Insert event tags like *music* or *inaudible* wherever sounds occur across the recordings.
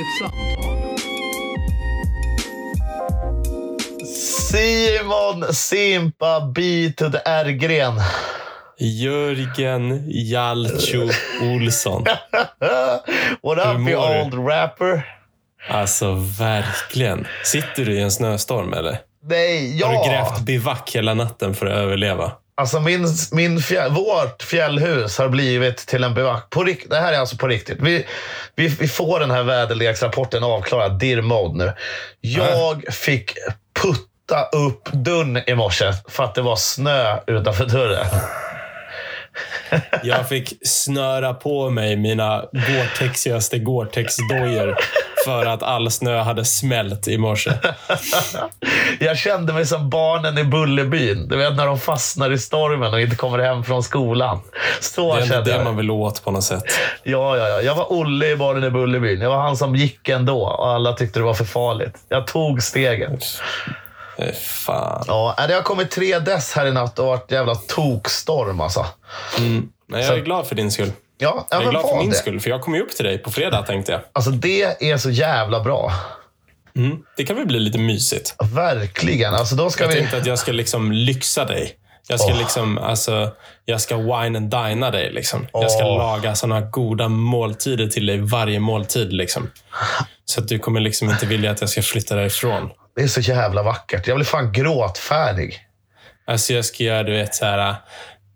Vanligt samtal. Simon Simpa B to the R-gren. Jörgen Jalcho Olsson. *laughs* What up you old rapper? Alltså verkligen. Sitter du i en snöstorm eller? Nej, Har du ja. grävt bivack hela natten för att överleva? Alltså min, min fjäll, vårt fjällhus har blivit till en bivack. På det här är alltså på riktigt. Vi, vi, vi får den här väderleksrapporten avklarad, DIR mode nu. Jag fick putta upp dörren i morse för att det var snö utanför dörren. *laughs* Jag fick snöra på mig mina Gore-Texigaste Gore-Tex-dojor för att all snö hade smält i morse. *laughs* Jag kände mig som barnen i Bullerbyn. Du vet när de fastnar i stormen och inte kommer hem från skolan. Så Det är det jag. man vill åt på något sätt. Ja, ja, ja. Jag var Olle i barnen i Bullerbyn. Jag var han som gick ändå och alla tyckte det var för farligt. Jag tog steget. Fan. Ja, det har kommit tre dess här i natt och varit jävla tokstorm alltså. Nej, jag är glad för din skull. Ja, ja Jag är glad för min det. skull, för jag kommer ju upp till dig på fredag tänkte jag. Alltså det är så jävla bra. Mm. Det kan väl bli lite mysigt. Verkligen. Alltså då ska Jag vi... tänkte att jag ska liksom lyxa dig. Jag ska Åh. liksom, alltså, jag ska wine and dina dig. Liksom. Jag ska laga såna goda måltider till dig varje måltid. Liksom. Så att du kommer liksom inte vilja att jag ska flytta därifrån. Det är så jävla vackert. Jag blir fan gråtfärdig. Alltså jag ska göra, du vet, så här,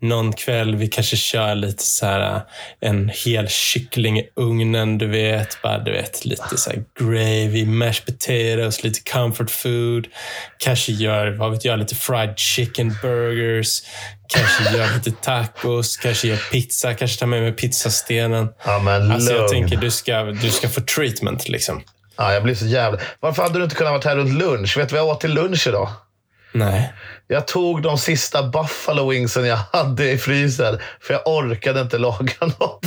någon kväll vi kanske kör lite så här, en hel kyckling i ugnen, du vet. Bara, du vet, lite så här gravy, mashed potatoes, lite comfort food. Kanske gör, vad vet jag, lite fried chicken burgers. Kanske gör lite tacos, kanske gör pizza, kanske tar med mig pizzastenen. Ja, men Alltså jag tänker du ska, du ska få treatment liksom. Ja, jag blir så jävla... Varför hade du inte kunnat vara här runt lunch? Vet du vad jag åt till lunch idag? Nej. Jag tog de sista buffalo wingsen jag hade i frysen, för jag orkade inte laga *laughs* något.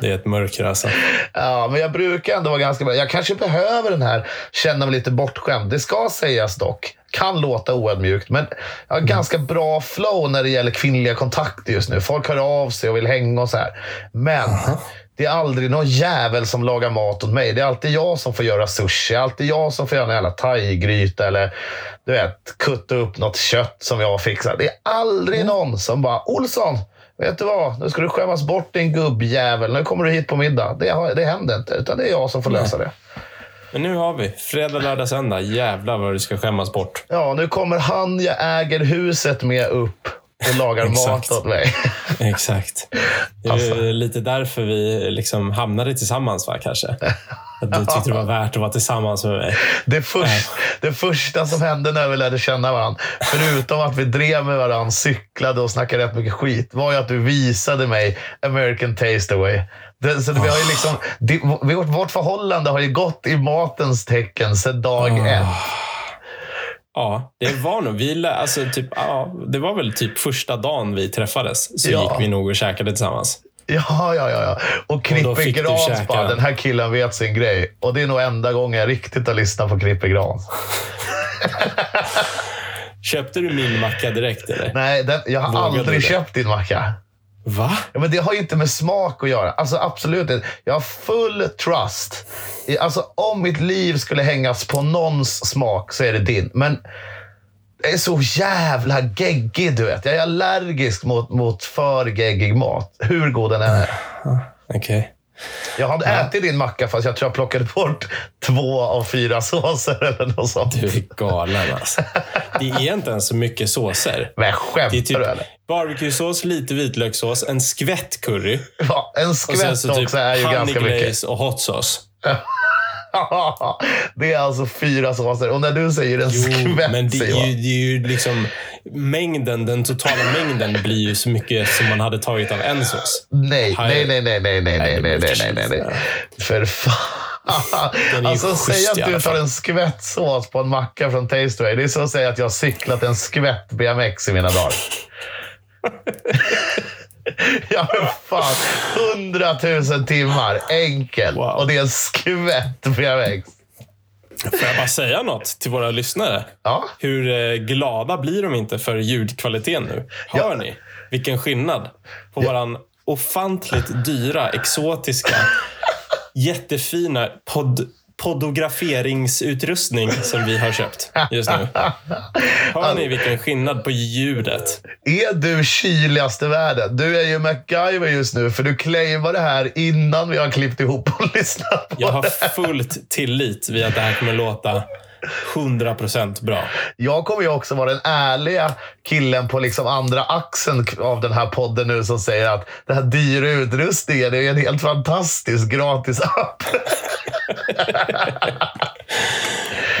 Det är ett mörker alltså. Ja, men jag brukar ändå vara ganska bra. Jag kanske behöver den här, känna mig lite bortskämd. Det ska sägas dock. Kan låta oödmjukt, men jag har ganska bra flow när det gäller kvinnliga kontakter just nu. Folk hör av sig och vill hänga och så här. Men det är aldrig någon jävel som lagar mat åt mig. Det är alltid jag som får göra sushi. Det är alltid jag som får göra en jävla thaigryta eller du vet, kutta upp något kött som jag fixar. Det är aldrig någon som bara “Olsson, vet du vad? Nu ska du skämmas bort din gubbjävel. Nu kommer du hit på middag.” Det, det händer inte, utan det är jag som får lösa det. Men nu har vi fredag, lördag, söndag. Jävlar vad du ska skämmas bort. Ja, nu kommer han jag äger huset med upp och lagar mat åt mig. *laughs* Exakt. Det är Alltså. lite därför vi liksom hamnade tillsammans, va, kanske? Att du tyckte det var värt att vara tillsammans med mig. Det, först, det första som hände när vi lärde känna varandra, förutom att vi drev med varandra, cyklade och snackade rätt mycket skit, var ju att du visade mig American Tasteaway. Det, så vi har ju liksom, det, vårt, vårt förhållande har ju gått i matens tecken sedan dag ett. Ja, det var nog... Vi, lä- alltså, typ, ja, det var väl typ första dagen vi träffades så Ja. gick vi nog och käkade tillsammans. Ja, ja, ja. ja. Och Krippe Grans bara, den. här killen vet sin grej. Och det är nog enda gången jag riktigt har lyssnat på Krippe Grans. *laughs* Köpte du min macka direkt eller? Nej, den, jag har Vågade aldrig köpt din macka. Va? Ja, men det har ju inte med smak att göra. Alltså absolut inte. Jag har full trust. I- Alltså om mitt liv skulle hängas på någons smak så är det din. Men det är så jävla geggig, du vet. Jag är allergisk mot, mot för geggig mat. Hur god den än är. Okej. Jag hade ätit din macka fast jag tror jag plockade bort två av fyra såser eller något sånt. Du är galen alltså. Det är inte ens så mycket såser. Men skämtar typ du eller? Barbecuesås, lite vitlökssås, en skvätt curry Ja, en och sen skvätt så typ också är ju ganska mycket. och hot sauce. *laughs* det är alltså fyra såser. Och när du säger en Jo, skvätt men det är, ju, det är ju liksom mängden, den totala mängden blir ju så mycket som man hade tagit av en sås. Nej, nej, nej, nej, nej, nej, nej, nej, nej, nej, nej, nej. För fan. Alltså säg att du tar en skvätt sås på en macka från Tasteway. Det är som att säga att jag har cyklat en skvätt BMX i mina dagar. *laughs* ja, men fan. Hundratusen timmar, enkel. Wow. Och det är en skvätt BMX. Får jag bara säga något till våra lyssnare? Ja, Hur eh, glada blir de inte för ljudkvaliteten nu? Hör Ja. ni vilken skillnad på våran ofantligt dyra, exotiska jättefina pod, podograferingsutrustning som vi har köpt just nu. Hör ni vilken skillnad på ljudet? Är du kyligast i världen? Du är ju MacGyver just nu, för du claimar det här innan vi har klippt ihop och *laughs* lyssnat på Jag har fullt tillit vid att det här kommer låta 100% bra. Jag kommer ju också vara den ärliga killen på liksom andra axeln av den här podden nu som säger att den här dyra utrustningen är en helt fantastisk gratis app. *laughs*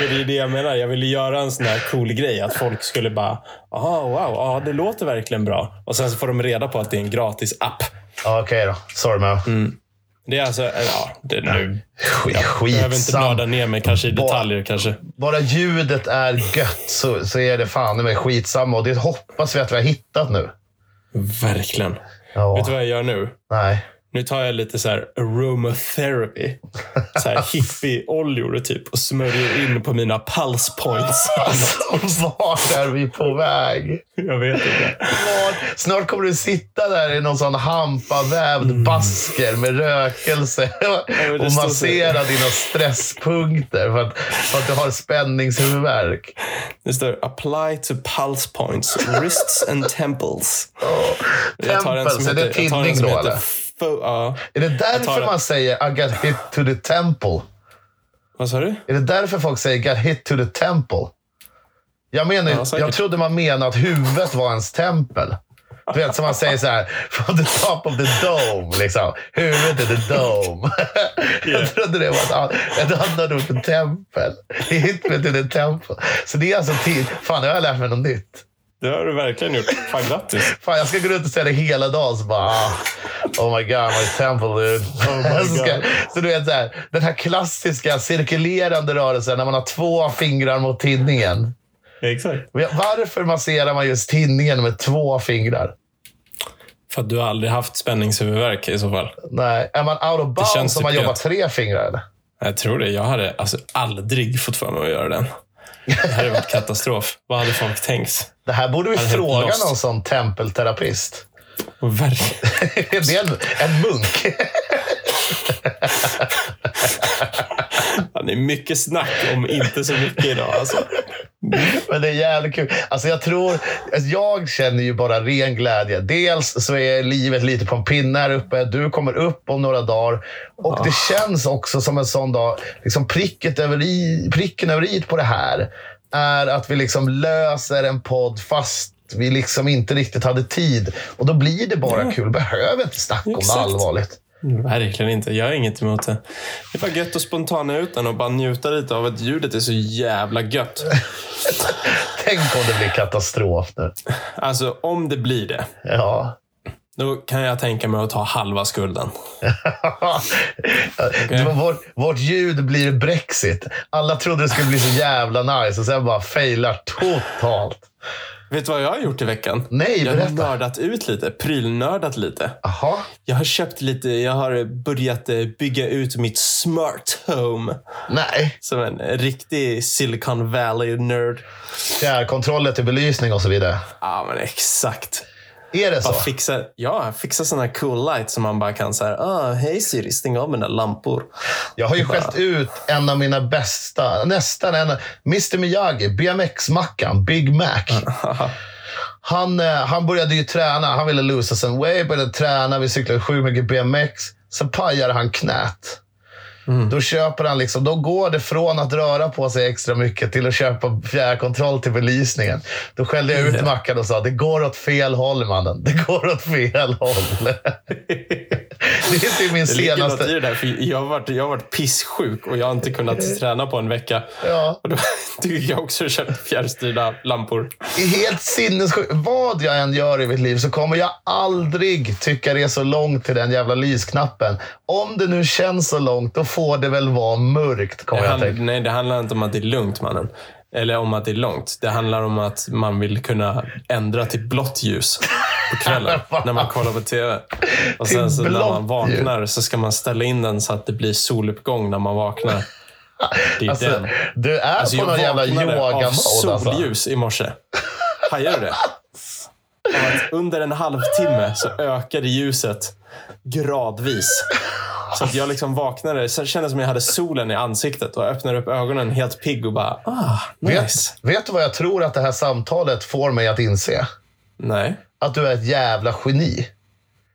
Men det är det jag menar. Jag ville göra en sån här cool grej. Att folk skulle bara, aha, wow, ja, det låter verkligen bra. Och sen så får de reda på att det är en gratis app. Ja, Okej då. Sorry man. Det är alltså, ja, det är nu. Skit, Jag behöver inte nörda ner mig kanske i detaljer kanske. Bara ljudet är gött så, så är det fan med skitsamma. Och det hoppas vi att vi har hittat nu. Verkligen. Ja. Vet du vad jag gör nu? Nej. Nu tar jag lite så här aromatherapy. Så här *laughs* hippie-oljor typ och smörjer in på mina pulse points. Alltså, *laughs* vart är vi på väg? Jag vet inte. Snart, snart kommer du sitta där i någon sån hampavävd basker med rökelse och massera dina stresspunkter för att, för att du har spänningshuvudvärk. Det står apply to pulse points, wrists and temples. Jag tar en Temples, är det som då eller? Fo- ja. Är det därför det. man säger I got hit to the temple? Vad sa du? Är det därför folk säger got hit to the temple? Jag menar, Ja, jag trodde man menade att huvudet var ens tempel. Du vet, som man säger så här, *laughs* from the top of the dome. Liksom. Huvudet är the dome. Yeah. *laughs* Jag trodde det var ett, an- ett annat ord för tempel. Hit me to the temple. Så det är alltså tid. Fan, nu har jag lärt mig något nytt. Det har du verkligen gjort. Fan, grattis. Fan, jag ska gå runt och säga det hela dagen. Så bara, ah, oh my god, my temple dude. my *laughs* så, ska, så du vet, så här, den här klassiska cirkulerande rörelsen när man har två fingrar mot tinningen. Exakt. Varför masserar man just tinningen med två fingrar? För att du har aldrig haft spänningshuvudvärk i så fall. Nej, är man out of bounds om man typ jobbar tre fingrar? Eller? Jag tror det. Jag hade alltså aldrig fått för mig att göra den. Det hade varit katastrof. Vad hade folk tänkt? Det här borde vi fråga någon sån tempelterapist. Verkligen. *laughs* det är en, en munk. *laughs* Det är mycket snack om inte så mycket idag. Alltså. Men det är jävligt kul. Alltså jag tror, alltså jag känner ju bara ren glädje. Dels så är livet lite på en pinne här uppe. Du kommer upp om några dagar. Och det känns också som en sån dag, liksom pricket över i, pricken över i på det här är att vi liksom löser en podd fast vi liksom inte riktigt hade tid. Och då blir det bara Ja. kul. Behöver inte snacka om det Exakt. Allvarligt. Verkligen inte. Jag har inget emot det. Det är bara gött att spontana ut den och bara njuta lite av att ljudet är så jävla gött. *laughs* Tänk om det blir katastrof nu. Alltså, om det blir det, Ja. då kan jag tänka mig att ta halva skulden. *laughs* Var vårt, vårt ljud blir Brexit. Alla trodde det skulle bli så jävla nice och sen bara failar totalt. Vet du vad jag har gjort i veckan? Nej, jag har berätta. nördat ut lite. Prylnördat lite. Jaha. Jag har köpt lite, jag har börjat eh, bygga ut mitt smart home. Nej. Som en riktig Silicon Valley-nörd. Fjärrkontroller till belysning och så vidare. Ja, men exakt. Är det så? Bara fixa, ja, fixa sådana cool lights som man bara kan säga, ah, hej Siri, stäng av mina lampor. Jag har ju skällt ut en av mina bästa, nästan en, Mr Miyagi, BMX-mackan, Big Mac. *laughs* Han, eh, han började ju träna. Han ville lose some weight, började träna. Vi cyklade sju mycket BMX. Sen pajade han knät. Då köper han liksom, då går det från att röra på sig extra mycket till att köpa fjärrkontroll till belysningen. Då skällde jag ut. Mackan och sa, det går åt fel håll mannen. Det går åt fel håll. *laughs* det är typ min Det senaste... det där, för jag har, varit, jag har varit pisssjuk och jag har inte kunnat träna på en vecka. Ja. Och då *laughs* tycker jag också köpa fjärrstyrda lampor. Helt sinnessjukt. Vad jag än gör i mitt liv så kommer jag aldrig tycka det är så långt till den jävla lysknappen. Om det nu känns så långt, då får det väl vara mörkt, kommer jag handlar, tänka. nej, det handlar inte om att det är lugnt, mannen. Eller om att det är långt. Det handlar om att man vill kunna ändra till blått ljus på kvällen *laughs* när man kollar på TV. Och sen så när man vaknar så ska man ställa in den så att det blir soluppgång när man vaknar. *laughs* Det är Alltså, den. du är Alltså, på jag någon jävla vaknade av alltså. solljus i morse. Hajar du det? *laughs* Att under en halvtimme så ökade ljuset gradvis. Så att jag liksom vaknade, så kände som jag hade solen i ansiktet och öppnade upp ögonen helt pigg och bara, ah, nice. Vet, vet du vad jag tror att det här samtalet får mig att inse? Nej. Att du är ett jävla geni.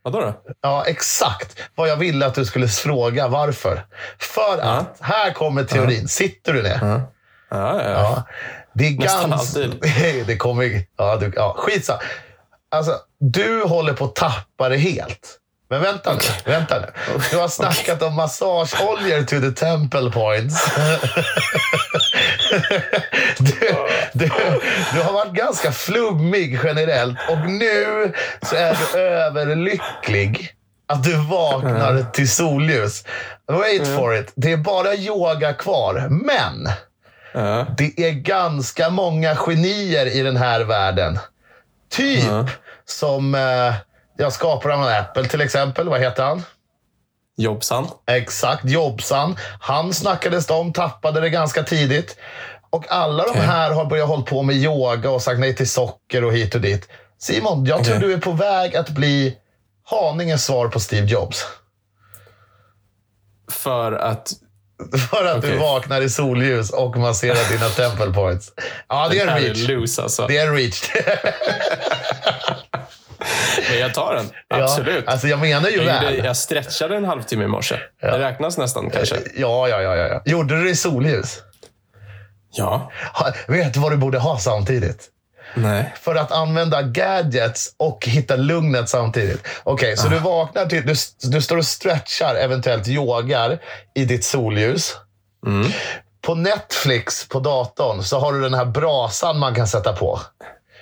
Vadå då? Ja, exakt vad jag ville att du skulle fråga. Varför? För att, här kommer teorin. Sitter du ner? Ja, ja, ja. Ja. Det är Nästan ganska... alltid. *laughs* det kommer... Ja, du, ja, skitsa. Alltså, du håller på att tappa det helt. Men vänta nu. Vänta nu. Du har snackat om massageoljor to the temple points. *laughs* du, du, du har varit ganska flummig generellt och nu så är du överlycklig att du vaknar till solljus. Wait for it. Det är bara yoga kvar. Men det är ganska många genier i den här världen. Typ som eh, jag skapar av Apple till exempel. Vad heter han? Jobbsan. Exakt, Jobsan. Han snackades det om, tappade det ganska tidigt. Och alla de Okej. här har börjat hålla på med yoga och sagt nej till socker och hit och dit. Simon, jag tror Okej. du är på väg att bli Haninges svar på Steve Jobs. För att *laughs* För att du Okej. vaknar i solljus och masserar dina *laughs* temple points. Ja, det är en är reach. loose alltså. Det är en reach. *laughs* Men jag tar den. Ja, Absolut. Alltså jag menar ju jag, väl. gjorde, jag stretchade en halvtimme i morse. Det räknas nästan kanske. Ja, ja, ja, ja, ja. Gjorde du det i solljus? Ja. Ha, vet du vad du borde ha samtidigt? Nej. För att använda gadgets och hitta lugnet samtidigt. Okej, så du vaknar till... Du, du står och stretchar, eventuellt yogar, i ditt solljus. Mm. På Netflix på datorn så har du den här brasan man kan sätta på.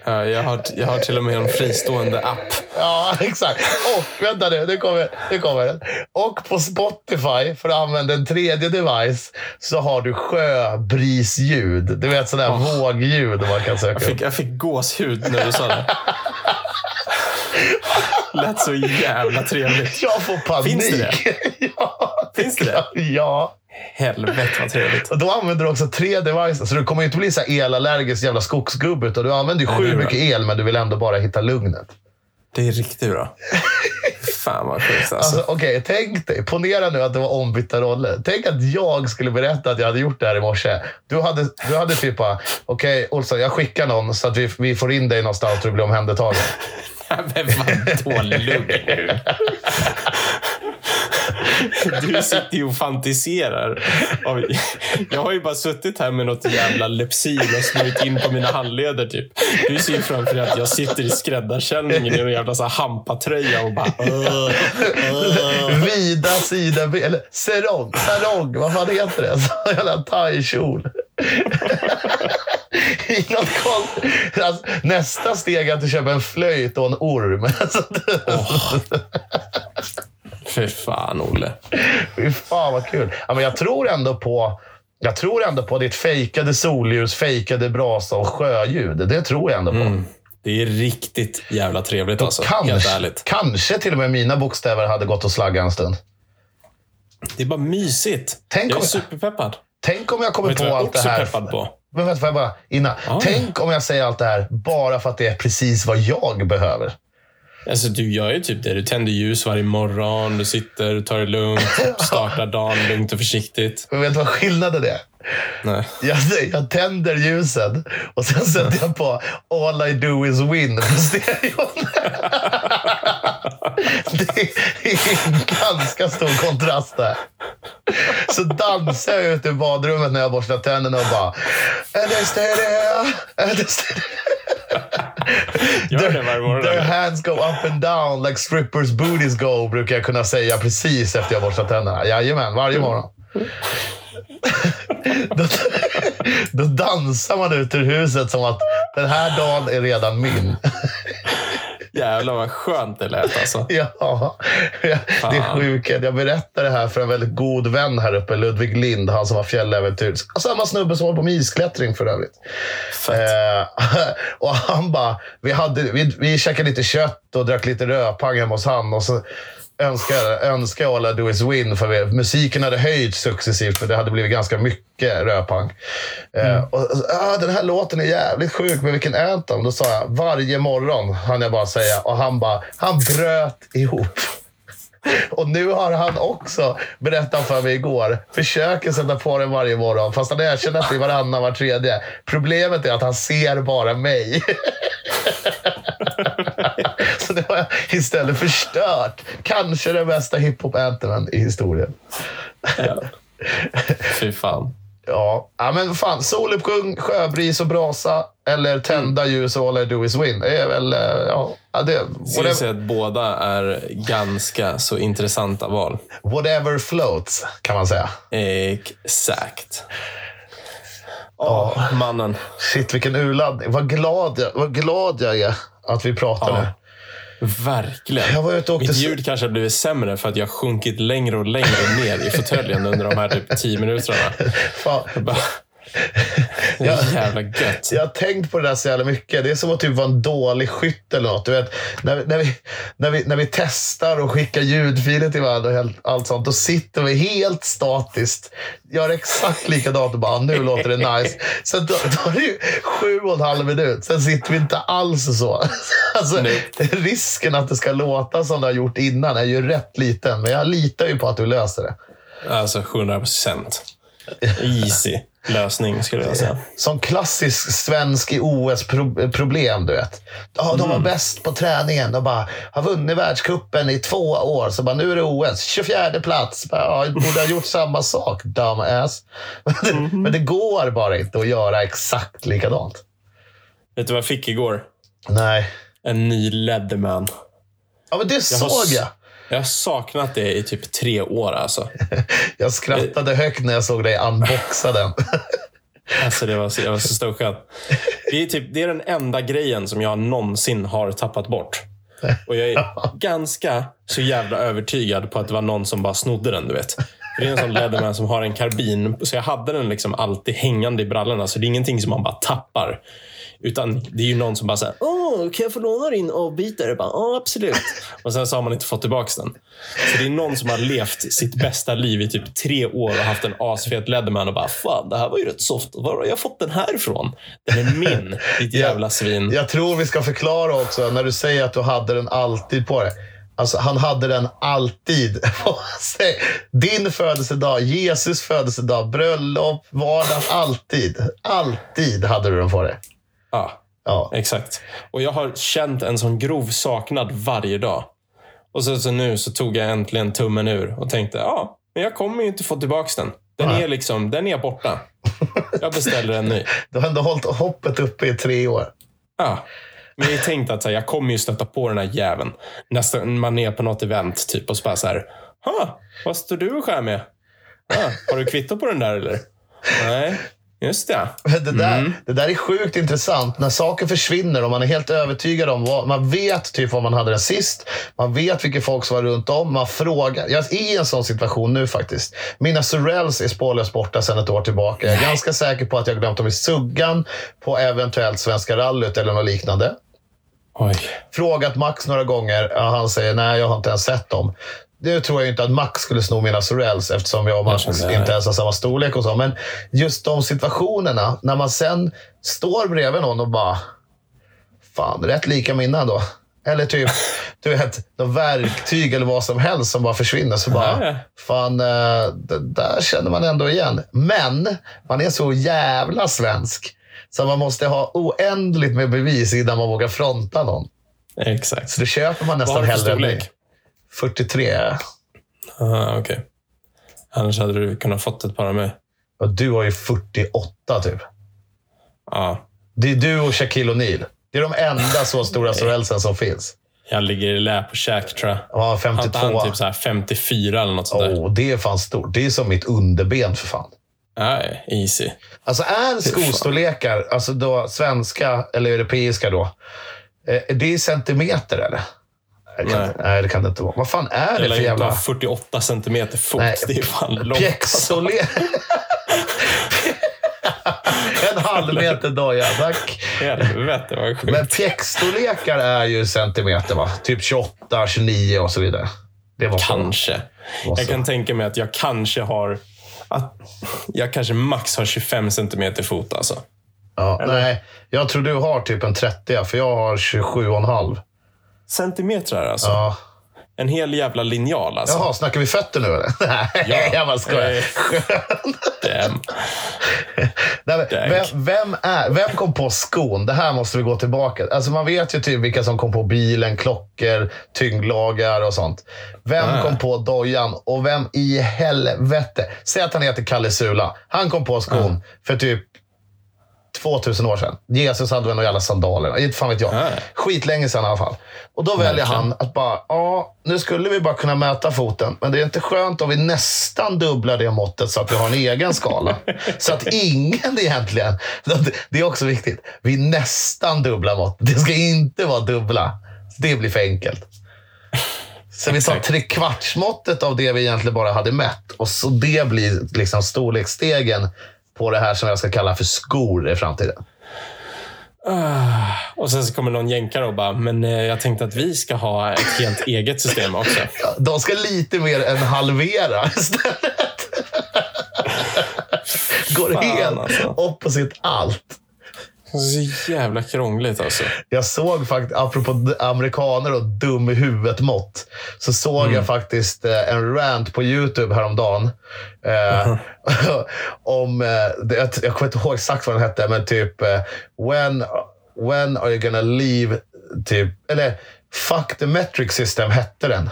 Ja, jag, har, jag har till och med en fristående app. Ja, exakt. Och vänta nu, nu kommer, nu kommer den. Och på Spotify, för att använda en tredje device, så har du sjöbrisljud. Du vet sådär vågljud man kan söka Jag upp. fick, jag fick gåshud när du sa det. *laughs* Lät så jävla trevligt. Jag får panik. Finns det ja. *laughs* Finns det det? Ja. Helvete vad trevligt. *laughs* Och då använder du också tre devices. Så du kommer ju inte bli så elallergisk jävla skogsgubbe. Utan du använder ju Nej, sju mycket el, men du vill ändå bara hitta lugnet. Det är riktigt bra. *laughs* Fan vad sjukt alltså. Alltså, Okej, tänk dig. Ponera nu att det var ombytta roller. Tänk att jag skulle berätta att jag hade gjort det här i morse. Du hade, du hade typ bara, okej Olsson, jag skickar någon så att vi, vi får in dig någonstans och du blir omhändertagen. *laughs* Men vadå lugn nu? *laughs* Du sitter ju och fantiserar. Jag har ju bara suttit här med något jävla Lypsyl och smörjt in på mina handleder. Typ. Du ser ju framför dig att jag sitter i skräddarställningen i en jävla så här hampatröja och bara... "Åh, åh." Vida sida, eller sarong, sarong, vad fan heter det? Så jävla thai-kjol. *laughs* Alltså, nästa steg är att du köper en flöjt och en orm. *laughs* Alltså, Fy fan, Olle. Fy fan vad kul. Ja, men jag tror ändå på jag tror ändå på ditt fejkade solljus, fejkade brasa och sjöljud. Det tror jag ändå på. Det är riktigt jävla trevligt alltså. Helt kanske, ärligt. kanske till och med mina bokstäver hade gått och slaggat en stund. Det är bara mysigt. Tänk jag är om- superpeppad. Tänk om jag kommer på allt det här. peppad på? Men vänta, får jag bara innan. Tänk om jag säger allt det här bara för att det är precis vad jag behöver. Alltså, du gör ju typ det. Du tänder ljus varje morgon, du sitter, du tar det lugnt, *laughs* startar dagen lugnt och försiktigt. Men vet du vad skillnaden är? Nej. Jag, jag tänder ljusen och sen sätter jag på All I do is win på stereon. *laughs* Det är en ganska stor kontrast där. Så dansar jag ute i badrummet när jag borstar tänderna och bara... Är det stereo? Är det stereo? Gör det varje morgon. Their hands go up and down like strippers booties go, brukar jag kunna säga precis efter jag borstat tänderna. Jajamän, varje morgon. då, då dansar man ut ur huset som att den här dagen är redan min. Jävlar vad skönt det lät alltså. *laughs* Ja, det är sjukt. Jag berättade det här för en väldigt god vän här uppe, Ludvig Lind, han som var fjälläventyr. Samma snubbe som håller på med isklättring för övrigt. Fett. Eh, *laughs* och han bara, vi, hade, vi, vi käkade lite kött och drack lite rödpang hemma hos han. Och så önskade, önskade All I Do Is Win, för musiken hade höjts successivt, för det hade blivit ganska mycket rödpang. Eh, och, och, ah, den här låten är jävligt sjuk, men vilken anthem? Då sa jag, varje morgon, han jag bara säga. Och han bara, han bröt ihop. Och nu har han också, berättat för mig igår, försöker sätta på den varje morgon. Fast han erkänner att det är varannan, var tredje. Problemet är att han ser bara mig. *laughs* *laughs* Så det har jag istället förstört. Kanske den bästa hiphop-anthemen i historien. Ja. *laughs* Fy fan. Ja, ja men fan. Soluppgång, sjöbris och brasa eller tända ljus och all I do is win. Det är väl... eh, Ja, ja, det, jag säga att båda är ganska så intressanta val. whatever floats, kan man säga. Exakt. Åh, mannen. Shit, vilken urladdning. Vad glad jag, vad glad jag är att vi pratar Ja. Verkligen. Jag var ute och. Mitt ljud kanske har blivit sämre för att jag har sjunkit längre och längre ner i fåtöljen under de här typ tio minuterna. *laughs* Fan, bara, *laughs* är jävla gött. Jag har tänkt på det där så jävla mycket. Det är som att typ vara en dålig skytt eller något. Du vet, när, när, vi, när, vi, när vi testar och skickar ljudfiler till varandra och helt, allt sånt, då sitter vi helt statiskt. Gör exakt likadant och bara, "Ah, nu låter det nice. Sen är det ju sju och en halv minut. Sen sitter vi inte alls så. *laughs* Alltså, risken att det ska låta som det har gjort innan är ju rätt liten. Men jag litar ju på att du löser det. Alltså 100 procent. Easy lösning skulle jag säga. Som klassisk svensk i OS-problem, du vet. Ja, de var bäst på träningen. De bara, har vunnit världscupen i två år. Så bara, nu är det OS. 24 plats. Ja, jag borde ha gjort samma sak, dumbass. *laughs* Men det, men det går bara inte att göra exakt likadant. Vet du vad jag fick igår? Nej. En ny Leatherman. Ja, men det Jag såg har, jag. Jag har saknat det i typ tre år alltså. *laughs* Jag skrattade högt när jag såg dig unboxa den. *laughs* Alltså det var så, jag var så stokad. Det är, typ, det är den enda grejen som jag någonsin har tappat bort. Och jag är *laughs* ganska så jävla övertygad på att det var någon som bara snodde den, du vet. För det är en sån Leatherman som har en karbin. Så jag hade den liksom alltid hängande i brallorna. Så det är ingenting som man bara tappar. Utan det är ju någon som bara säger Åh, kan jag få låna din avbitare? Bara, Ja, absolut. *laughs* Och sen så har man inte fått tillbaka den. Så det är någon som har levt sitt bästa liv i typ tre år och haft en asfet Leatherman och bara Fan, det här var ju rätt soft. Var har jag fått den här ifrån? Den är min, *laughs* ditt jävla svin. Jag tror vi ska förklara också, när du säger att du hade den alltid på dig. Alltså, han hade den alltid. *laughs* Säg, Din födelsedag, Jesus födelsedag, bröllop, vardag. Alltid. Alltid hade du den på dig. Ja, Ja. exakt. Och jag har känt en sån grov saknad varje dag. Och så, så nu så tog jag äntligen tummen ur och tänkte, ja, men jag kommer ju inte få tillbaka den. Den Nej. är liksom, den är borta. *laughs* Jag beställer en ny. Du har ändå hållit hoppet uppe i tre år. Ja. Men jag tänkte att så här, jag kommer ju stöta på den här jäveln. Nästan man är på något event typ och så bara så här. Ha, vad står du och skär med? Ah, har du kvitto på den där eller? Nej, just det. *laughs* Det där, det där är sjukt intressant. När saker försvinner och man är helt övertygad om vad, Man vet typ vad man hade den sist. Man vet vilka folk som var runt om. Man frågar. Jag är i en sån situation nu faktiskt. Mina Sorells är spårlöst borta sedan ett år tillbaka. Jag är ganska säker på att jag glömt dem i suggan på eventuellt Svenska rallyt eller något liknande. Oj. Frågat Max några gånger. Ja, han säger nej, jag har inte ens sett dem. Nu tror jag inte att Max skulle sno mina Sorells eftersom jag och Max Jag inte ens har samma storlek och så. Men just de situationerna, när man sen står bredvid någon och bara... Fan, rätt lika mina då. Eller typ, *laughs* du vet, något verktyg eller vad som helst som bara försvinner. Så bara, fan, eh, det där känner man ändå igen. Men man är så jävla svensk. Så man måste ha oändligt med bevis innan man vågar fronta någon. Exakt. Så det köper man nästan hellre än mig. 43. Aha, okej. Annars hade du kunnat fått ett par av mig. Och du har ju 48 typ. Ja. Det är du och Shaquille O'Neal. Det är de enda så stora sorellsen som finns. Jag ligger i lä på käk tror jag. Ja, Har 52. inte han typ så här 54 eller något sånt där? oh, det är fan stort. Det är som mitt underben för fan. Nej, easy. Alltså är skostorlekar, alltså då svenska eller europeiska då, eh, det är centimeter eller? Nej, kan, Nej. nej, det kan det inte vara. Vad fan är det för jävla... ha 48 centimeter fot. Nej, Det är fan långt. Pjäxolek. *laughs* en halv meter doja, tack. Helvete vad sjukt. Men pjäxstorlekar är ju centimeter, va? Typ 28, 29 och så vidare. Det Kanske. Jag kan tänka mig att jag kanske har... Att jag kanske max har 25 centimeter fot alltså. Ja, nej, jag tror du har typ en 30, för jag har 27,5. Centimeter alltså? Ja. En hel jävla linjal alltså. Jaha, snackar vi fötter nu eller? *laughs* Nej, jag bara skojar. Damn. Nej, men vem, vem, är, vem kom på skon? Det här måste vi gå tillbaka. Alltså man vet ju typ vilka som kom på bilen, klockor, tyngdlagar och sånt. Vem Ah. kom på dojan och vem i helvete? Säg att han heter Kalle Sula. Han kom på skon Ah. för typ 2000 år sedan. Jesus hade väl några jävla sandaler. Inte fan vet jag. Skitlänge sedan i alla fall. Och då väljer han att bara, ja, nu skulle vi bara kunna mäta foten. Men det är inte skönt om vi nästan dubblar det måttet så att vi har en egen skala. *laughs* så att ingen egentligen, det är också viktigt, vi nästan dubblar måttet. Det ska inte vara dubbla. Det blir för enkelt. Så vi tar trekvartsmåttet av det vi egentligen bara hade mätt. Och så det blir liksom storleksstegen på det här som jag ska kalla för skor i framtiden. Ah, Och sen så kommer någon jänkare och bara, men eh, jag tänkte att vi ska ha ett helt *laughs* eget system också. Ja, De ska lite mer än halvera istället. *laughs* Går Fan, helt alltså. alltså. allt. Så jävla krångligt alltså. Jag såg faktiskt, apropå amerikaner och dum i huvudet-mått, så såg Mm. jag faktiskt eh, en rant på YouTube häromdagen. Eh, *laughs* om, eh, jag, jag kommer inte ihåg exakt vad den hette, men typ eh, when, when are you gonna leave, typ, eller fuck the metric system hette den.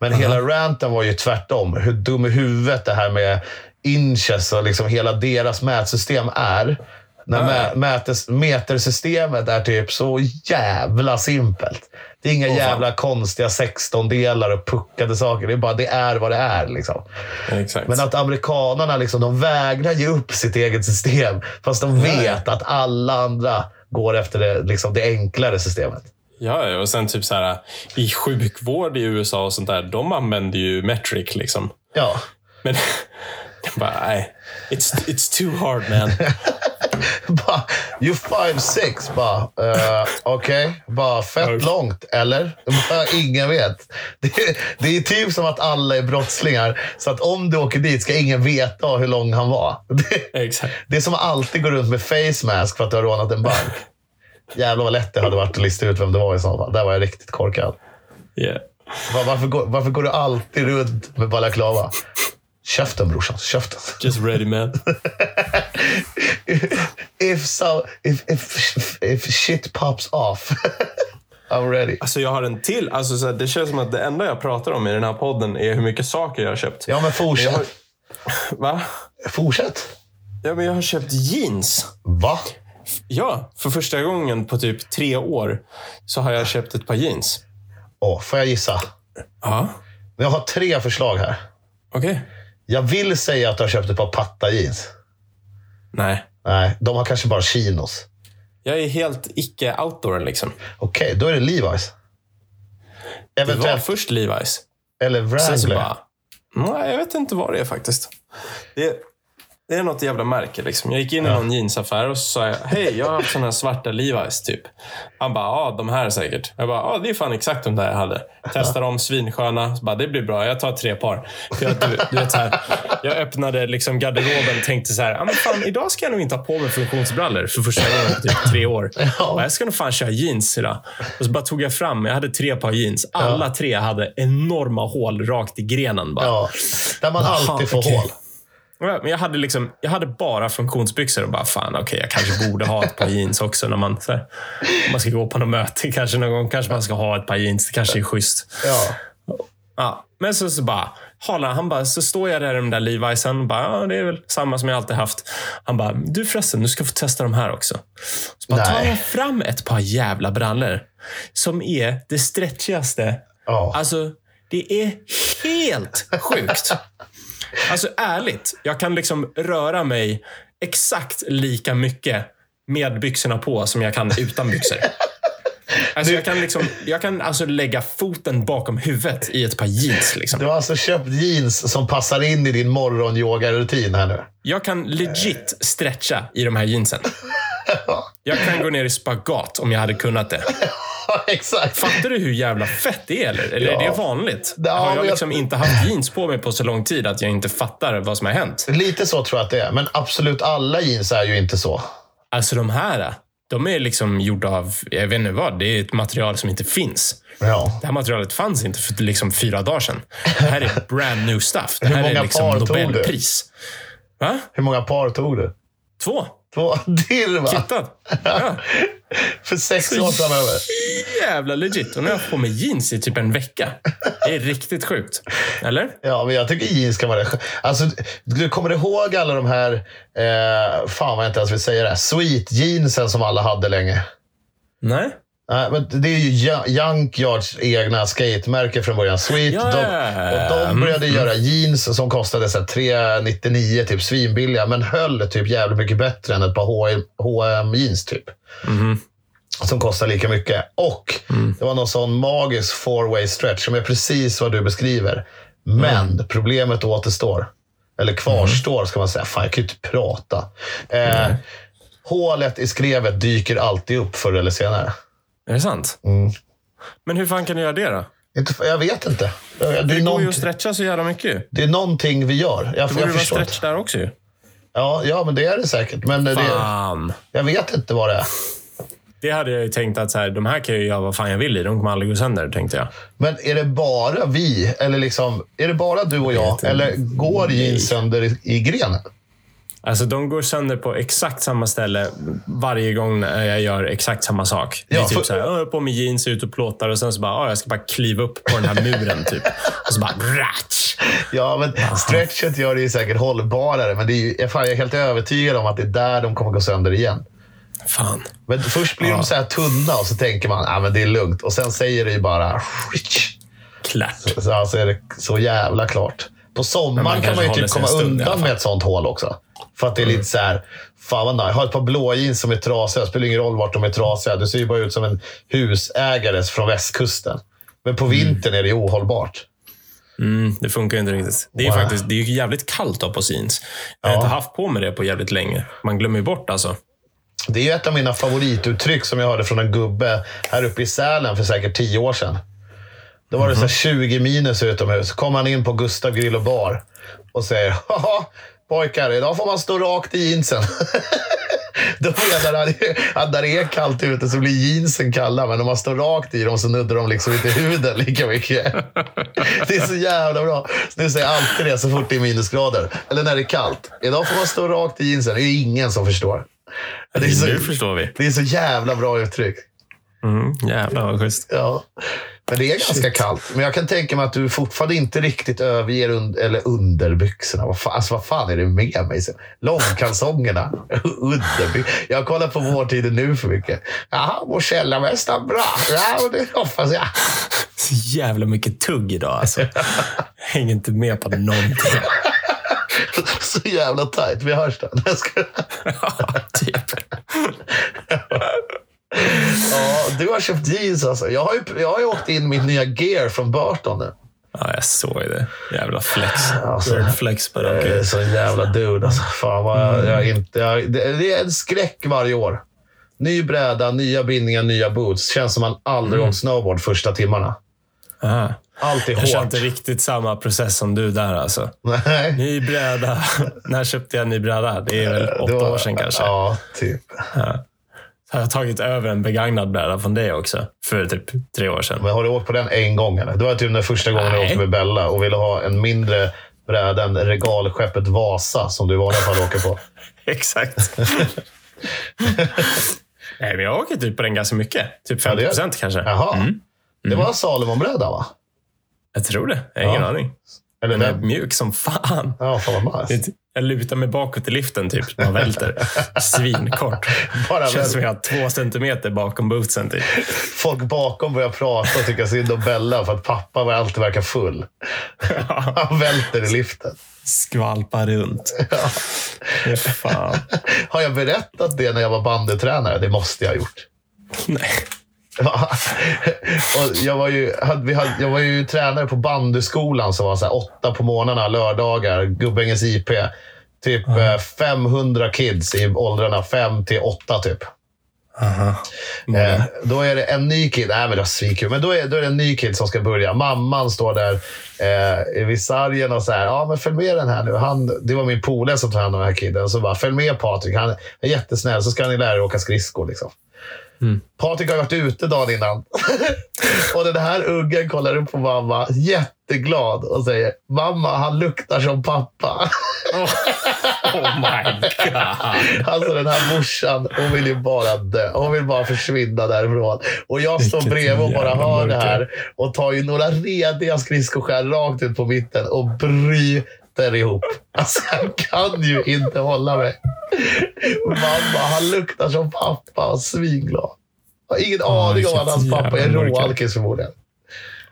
Men hela ranten var ju tvärtom. Hur dum i huvudet det här med inches och liksom hela deras mätsystem är. När mätes, metersystemet är typ så jävla simpelt. Det är inga fan. jävla konstiga 16-delar och puckade saker. Det är bara det är vad det är. Liksom. Exakt. Men att amerikanerna liksom, de vägrar ge upp sitt eget system. Fast de vet att alla andra går efter det, liksom, det enklare systemet. Ja, ja, och sen typ så här i sjukvård i USA och sånt där, de använder ju metric liksom. Ja. Men *laughs* bara, nej. It's, it's too hard man. *laughs* *laughs* bara, you five six. Bara, uh, okej. Bara, fett långt, eller? Bara, *laughs* ingen vet. Det, det är typ som att alla är brottslingar. Så att om du åker dit ska ingen veta hur lång han var. *laughs* Det, Exakt. det är som att alltid gå runt med face mask för att du har rånat en bank. Jävlar vad lätt det hade varit att lista ut vem det var i så fall. Där var jag riktigt korkad. Yeah. Var, varför, går, varför går du alltid runt med balaklava? Käften brorsan, käften. Just ready man. *laughs* if so, if, if, if shit pops off, *laughs* I'm ready. Alltså jag har en till. Alltså, så här, det känns som att det enda jag pratar om i den här podden är hur mycket saker jag har köpt. Ja, men fortsätt. har, *laughs* va? Fortsätt. Ja, men jag har köpt jeans. Va? Ja, för första gången på typ tre år så har jag köpt ett par jeans. Åh, får jag gissa? Ja, Jag har tre förslag här. okej. Jag vill säga att du har köpt ett par patta jeans. Nej, Nej, de har kanske bara chinos. jag är helt icke-outdoor liksom. Okej, då är det Levi's. Det var Eventuellt. först Levi's. Eller Wrangler. bara, nej, jag vet inte vad det är faktiskt. Det, det är något jävla märke. Liksom. Jag gick in i någon jeansaffär och så sa jag, hej, jag har haft här svarta Levi's typ. Han bara, ja, de här säkert. Jag bara, ja, det är fan exakt de där jag hade. Testar dem, svinsköna. Så bara, det blir bra, jag tar tre par. För jag, du, du vet, så här, jag öppnade liksom garderoben och tänkte så här, ja, men fan, idag ska jag nog inte ha på mig funktionsbrallor för första gången på typ tre år. *laughs* Och jag ska nog fan köra jeans idag. Och så bara tog jag fram, jag hade tre par jeans. Alla tre hade enorma hål rakt i grenen. Bara. Ja, där man alltid får hål. Men jag hade, liksom, jag hade bara funktionsbyxor och bara, fan okej, jag kanske borde ha ett par jeans också när man, här, om man ska gå på något möte. *laughs* Kanske någon gång kanske man ska ha ett par jeans. Det kanske är schysst. Ja. Ja, men så, så bara, Hala, han bara, så står jag där i de där Levi'sen och bara, ja, det är väl samma som jag alltid haft. Han bara, du förresten, du ska få testa de här också. Så bara tar Nej. han fram ett par jävla brallor som är det stretchigaste. Ja. Alltså, det är helt sjukt. Alltså ärligt, jag kan liksom röra mig exakt lika mycket med byxorna på som jag kan utan byxor. *laughs* Alltså jag kan, liksom, jag kan alltså lägga foten bakom huvudet i ett par jeans. Liksom. Du har alltså köpt jeans som passar in i din morgonyogarutin här nu. Jag kan legit stretcha i de här jeansen. *laughs* Jag kan gå ner i spagat om jag hade kunnat det. *laughs* *laughs* Exakt. Fattar du hur jävla fett det är? Eller, eller Ja. är det vanligt? Ja, har jag jag- liksom inte haft jeans på mig på så lång tid att jag inte fattar vad som har hänt? Lite så tror jag att det är. Men absolut alla jeans är ju inte så. Alltså de här, de är liksom gjorda av, jag vet inte vad, det är ett material som inte finns. Ja. Det här materialet fanns inte för liksom fyra dagar sedan. Det här är *laughs* brand new stuff. Det Hur här är liksom? Nobelpris. Va? Hur många par tog du? Två. Två? *laughs* Dirr va? Kittad. Ja. *laughs* För sex år framöver. Jävla legit. Och nu har jag på mig jeans i typ en vecka. Det är riktigt sjukt. Eller? Ja, men jag tycker jeans kan vara det. Alltså, du kommer ihåg alla de här, eh, fan vad jag inte ens vill säga det, här, sweet jeansen som alla hade länge? Nej. Nej, men det är ju Junkyards egna skatemärke från början. Sweet. Ja, De, och de började göra jeans som kostade så här 399 typ svinbilliga, men höll typ jävligt mycket bättre än ett par H&M jeans typ. Mhm. Som kostar lika mycket. Och det var någon sån magisk four way stretch som är precis vad du beskriver. Men problemet återstår. Eller kvarstår ska man säga. Fan, jag kan ju inte prata. Eh, hålet i skrevet dyker alltid upp förr eller senare. Är det sant? Mm. Men hur fan kan du göra det då? Jag vet inte. Det Det går ju någonting, att stretcha så jävla mycket ju. det är någonting vi gör. Jag, Det borde vara stretch inte. där också ju. Ja, ja, men det är det säkert. Men det, Fan. jag vet inte vad det är. Det hade jag ju tänkt att så här, de här kan jag ju göra vad fan jag vill i. De kommer aldrig gå sönder, tänkte jag. Men är det bara vi? Eller liksom, är det bara du och jag? Eller går jeans sönder i, i grenen? Alltså de går sönder på exakt samma ställe varje gång jag gör exakt samma sak. Det är Ja, typ för- så här, jag har på mig jeans, ut och plåtar och sen så bara, ah, jag ska bara kliva upp på den här muren typ. Och så bara, ratch! Ja, men stretchet gör det ju säkert hållbarare. Men det är ju, fan, jag är helt övertygad om att det är där de kommer gå sönder igen. Fan. Men först blir de så här tunna och så tänker man ah, det är lugnt. Och sen säger det ju bara... Klart. Så alltså är det så jävla klart. På Men sommaren kan man ju typ komma stund undan med ett sånt hål också. För att det är lite så här, fan vad nice. Ha ett par blå jeans som är trasiga. Det spelar ingen roll vart de är trasiga. Du ser ju bara ut som en husägare från västkusten. Men på vintern är det ohållbart. Mm, det funkar inte riktigt. Det är, Wow. faktiskt, det är ju jävligt kallt ha på jeans. Jag har Ja. inte haft på mig det på jävligt länge. Man glömmer ju bort alltså. Det är ju ett av mina favorituttryck som jag hörde från en gubbe här uppe i Sälen för säkert tio år sedan. Då var det så här 20 minus utomhus. Så kom han in på Gustav Grill och Bar och säger Haha, pojkar, idag får man stå rakt i jeansen. *laughs* Då menar han ju att när det är kallt ute så blir jeansen kalla, men om man står rakt i dem så nuddar de liksom inte huden lika mycket. *laughs* Det är så jävla bra. Så nu säger jag alltid det så fort det är minusgrader. Eller när det är kallt. Idag får man stå rakt i jeansen. Det är ingen som förstår. Det är Nu så, förstår vi. det är så jävla bra uttryck. Mm, jävlar vad schysst. Ja. Men det är ganska kallt. Men jag kan tänka mig att du fortfarande inte riktigt överger und eller underbyxorna. Vad fan, alltså, vad fan är det med mig? Långkalsongerna. *laughs* Underbyxor. Jag har kollat på Vår tid är nu för mycket. Jaha, vår källarmästare. Bra. Ja, det hoppas jag. Så jävla mycket tugg idag alltså. Hänger inte med på någonting. *laughs* Så jävla tajt. Vi hörs då. *laughs* Ja, typ. Ja, har köpt jeans alltså. Jag har ju, jag har ju åkt in mitt nya gear från Burton nu. Ja, jag såg det. Jävla flex. Alltså, flex på Jag det. är så jävla dude alltså. Fan vad jag, jag inte... Jag, det, det är en skräck varje år. Ny bräda, nya bindningar, nya boots. Känns som man aldrig åkt snowboard första timmarna. Aha. Allt är Jag hårt. inte riktigt samma process som du där alltså. Nej. Ny bräda. *laughs* När köpte jag ny bräda? Det är väl åtta Det var- år sedan kanske. Ja, typ. Så jag har tagit över en begagnad bräda från dig också. För typ tre år sedan. Men har du åkt på den en gång eller? Det var typ den första gången jag Nej. åkte med Bella och ville ha en mindre bräda än regalskeppet Vasa som du i vanliga fall åker på. *laughs* Exakt. *laughs* Nej, men jag åker typ på den ganska mycket. Typ Ja, det 50 gör- procent kanske. Jaha. Det var Salomonbräda va? Jag tror det. Jag har ingen Ja. aning. Eller Den är den? mjuk som fan. Ja, fan vad nice. Jag lutar mig bakåt i liften typ. Man välter. Svinkort. Bara Känns som jag har två centimeter bakom bootsen. Typ. folk bakom börjar prata och tycka synd om Bella för att pappa alltid verkar full. Han välter i liften. Skvalpar runt. Fy Fan. Har jag berättat det när jag var bandytränare? Det måste jag ha gjort. Nej. Och jag, var ju, hade, vi hade, jag var ju tränare på bandyskolan som var så här åtta på morgnarna, lördagar, Gubbängens IP. Typ eh, 500 kids i åldrarna 5 till 8 typ. Aha. Eh, då är det en ny kid. Nej, men det svinkul. Men då är, då är det en ny kid som ska börja. Mamman står där eh, vid sargen och så här. Ja, men följ med den här nu. Han, det var min polare som tog hand om den här kidden. Så bara, följ med Patrik. Han är jättesnäll. Så ska ni lära er åka skridskor. Liksom. Mm. Patrik har varit ute dagen innan. *laughs* och den här ungen kollar upp på mamma, jätteglad och säger “Mamma, han luktar som pappa”. Oh, *laughs* oh my god. Alltså den här morsan, hon vill ju bara dö. Hon vill bara försvinna därifrån. Och jag står bredvid och bara hör det mörker. här och tar ju några rediga skridskoskär rakt ut på mitten och bryter ihop. Alltså jag kan ju inte hålla mig. Mamma, han luktar som pappa och svinglad. Jag har ingen Åh, aning om att hans pappa är råalkis förmodligen.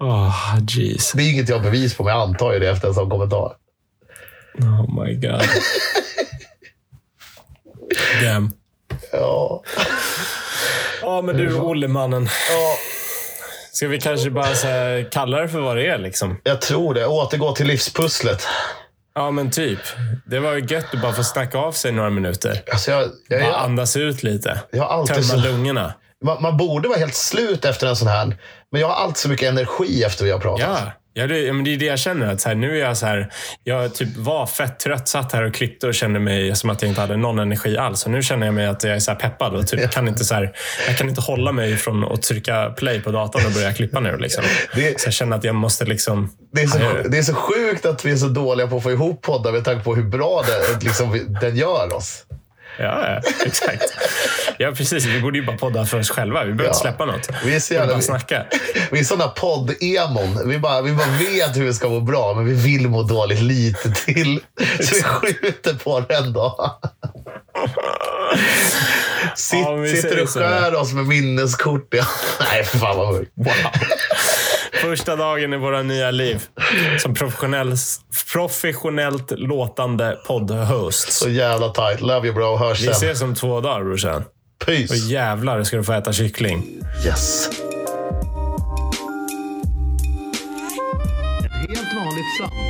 Oh, jeez. Det är inget jag har bevis på, men jag antar ju det efter en sån kommentar. Oh my god. Damn. Ja. Ja, men du, Olle-mannen. ja, Ska vi kanske bara kalla det för vad det är? Liksom? jag tror det. Återgå till livspusslet. Ja, men typ. Det var ju gött att bara få snacka av sig några minuter. Alltså jag, jag, Bara andas ut lite. jag alltid Tömma så, lungorna. man, man borde vara helt slut efter en sån här. Men jag har alltid så mycket energi efter vi har pratat. Ja, ja, det, men det är det jag känner. Att så här, nu är jag så här, jag typ var fett trött, satt här och klippte och kände mig som att jag inte hade någon energi alls. Och nu känner jag mig att jag är så peppad och typ kan inte så här, jag kan inte hålla mig från att trycka play på datorn och börja klippa nu. Liksom. Det- Så jag känner att jag måste liksom... Det är, så, det är så sjukt att vi är så dåliga på att få ihop poddar med tanke på hur bra det, liksom, den gör oss. Ja, exakt. Ja, precis. Vi borde ju bara podda för oss själva. Vi behöver inte Ja. släppa något. Vi är så Vi jävla- bara snacka. Vi är sådana podd-emon. Vi bara, vi bara vet hur vi ska må bra, men vi vill må dåligt lite till. Så vi skjuter på det ändå. Sitt, Ja, vi sitter och skär oss med minneskort. Ja. Nej, för fan vad mörkt. Wow. Första dagen i våra nya liv. Som professionell, professionellt låtande poddhost. Så jävla tight. Love you bro. Hörs Vi sen. ses om två dagar brorsan. Och Peace. jävlar ska du få äta kyckling. Yes. Ett helt vanligt samtal